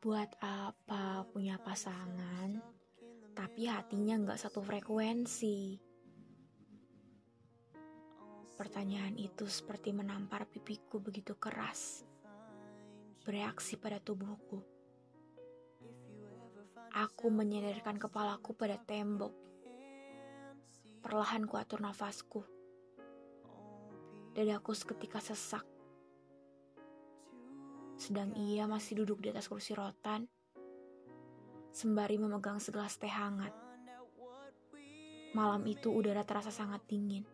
Buat apa punya pasangan, tapi hatinya nggak satu frekuensi? Pertanyaan itu seperti menampar pipiku begitu keras, bereaksi pada tubuhku. Aku menyadarkan kepalaku pada tembok. Perlahan kuatur nafasku. Dadaku seketika sesak sedang ia masih duduk di atas kursi rotan, sembari memegang segelas teh hangat. Malam itu udara terasa sangat dingin,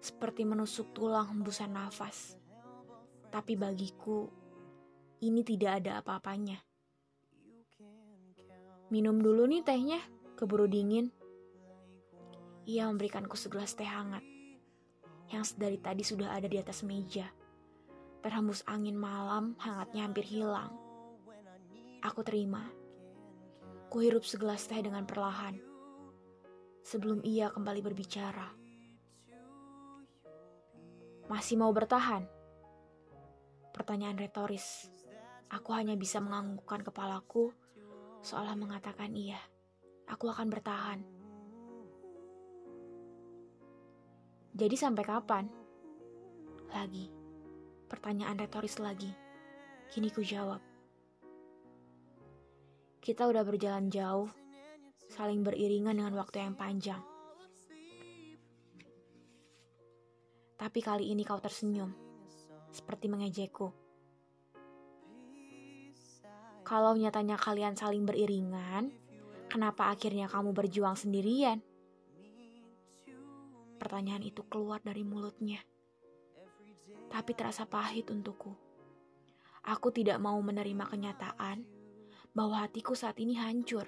seperti menusuk tulang hembusan nafas. Tapi bagiku, ini tidak ada apa-apanya. Minum dulu nih tehnya, keburu dingin. Ia memberikanku segelas teh hangat, yang sedari tadi sudah ada di atas meja. Terhembus angin malam, hangatnya hampir hilang. Aku terima. Kuhirup segelas teh dengan perlahan. Sebelum ia kembali berbicara. Masih mau bertahan? Pertanyaan retoris. Aku hanya bisa menganggukkan kepalaku seolah mengatakan iya. Aku akan bertahan. Jadi sampai kapan? Lagi. Pertanyaan retoris lagi. Kini ku jawab. Kita udah berjalan jauh, saling beriringan dengan waktu yang panjang. Tapi kali ini kau tersenyum, seperti mengejekku. Kalau nyatanya kalian saling beriringan, kenapa akhirnya kamu berjuang sendirian? Pertanyaan itu keluar dari mulutnya tapi terasa pahit untukku. Aku tidak mau menerima kenyataan bahwa hatiku saat ini hancur.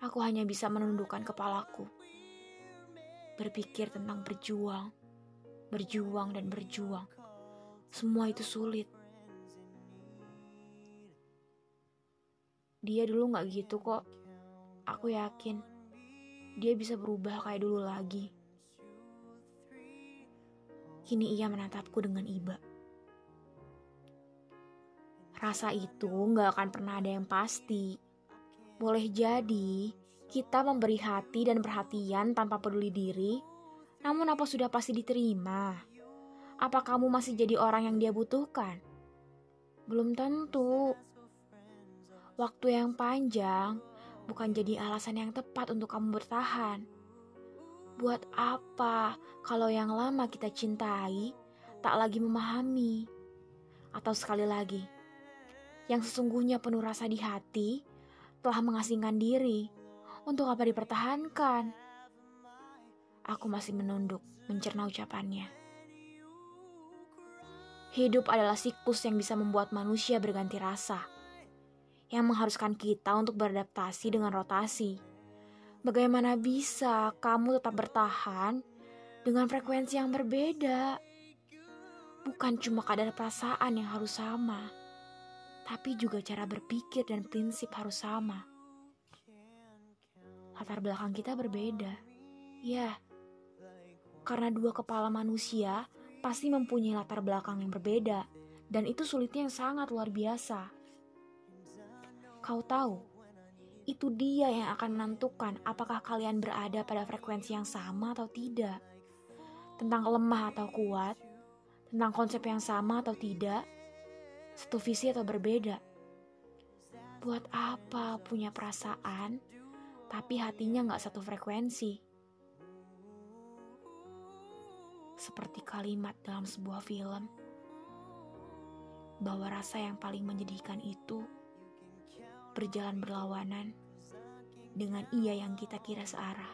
Aku hanya bisa menundukkan kepalaku, berpikir tentang berjuang, berjuang, dan berjuang. Semua itu sulit. Dia dulu gak gitu kok. Aku yakin dia bisa berubah kayak dulu lagi. Kini ia menatapku dengan iba. Rasa itu gak akan pernah ada yang pasti. Boleh jadi kita memberi hati dan perhatian tanpa peduli diri, namun apa sudah pasti diterima? Apa kamu masih jadi orang yang dia butuhkan? Belum tentu. Waktu yang panjang bukan jadi alasan yang tepat untuk kamu bertahan. Buat apa kalau yang lama kita cintai tak lagi memahami? Atau sekali lagi, yang sesungguhnya penuh rasa di hati telah mengasingkan diri. Untuk apa dipertahankan? Aku masih menunduk mencerna ucapannya. Hidup adalah siklus yang bisa membuat manusia berganti rasa, yang mengharuskan kita untuk beradaptasi dengan rotasi Bagaimana bisa kamu tetap bertahan dengan frekuensi yang berbeda? Bukan cuma kadar perasaan yang harus sama, tapi juga cara berpikir dan prinsip harus sama. Latar belakang kita berbeda. Ya, karena dua kepala manusia pasti mempunyai latar belakang yang berbeda, dan itu sulitnya yang sangat luar biasa. Kau tahu, itu dia yang akan menentukan apakah kalian berada pada frekuensi yang sama atau tidak. Tentang lemah atau kuat, tentang konsep yang sama atau tidak, satu visi atau berbeda. Buat apa punya perasaan, tapi hatinya nggak satu frekuensi? Seperti kalimat dalam sebuah film, bahwa rasa yang paling menyedihkan itu berjalan berlawanan dengan ia yang kita kira searah.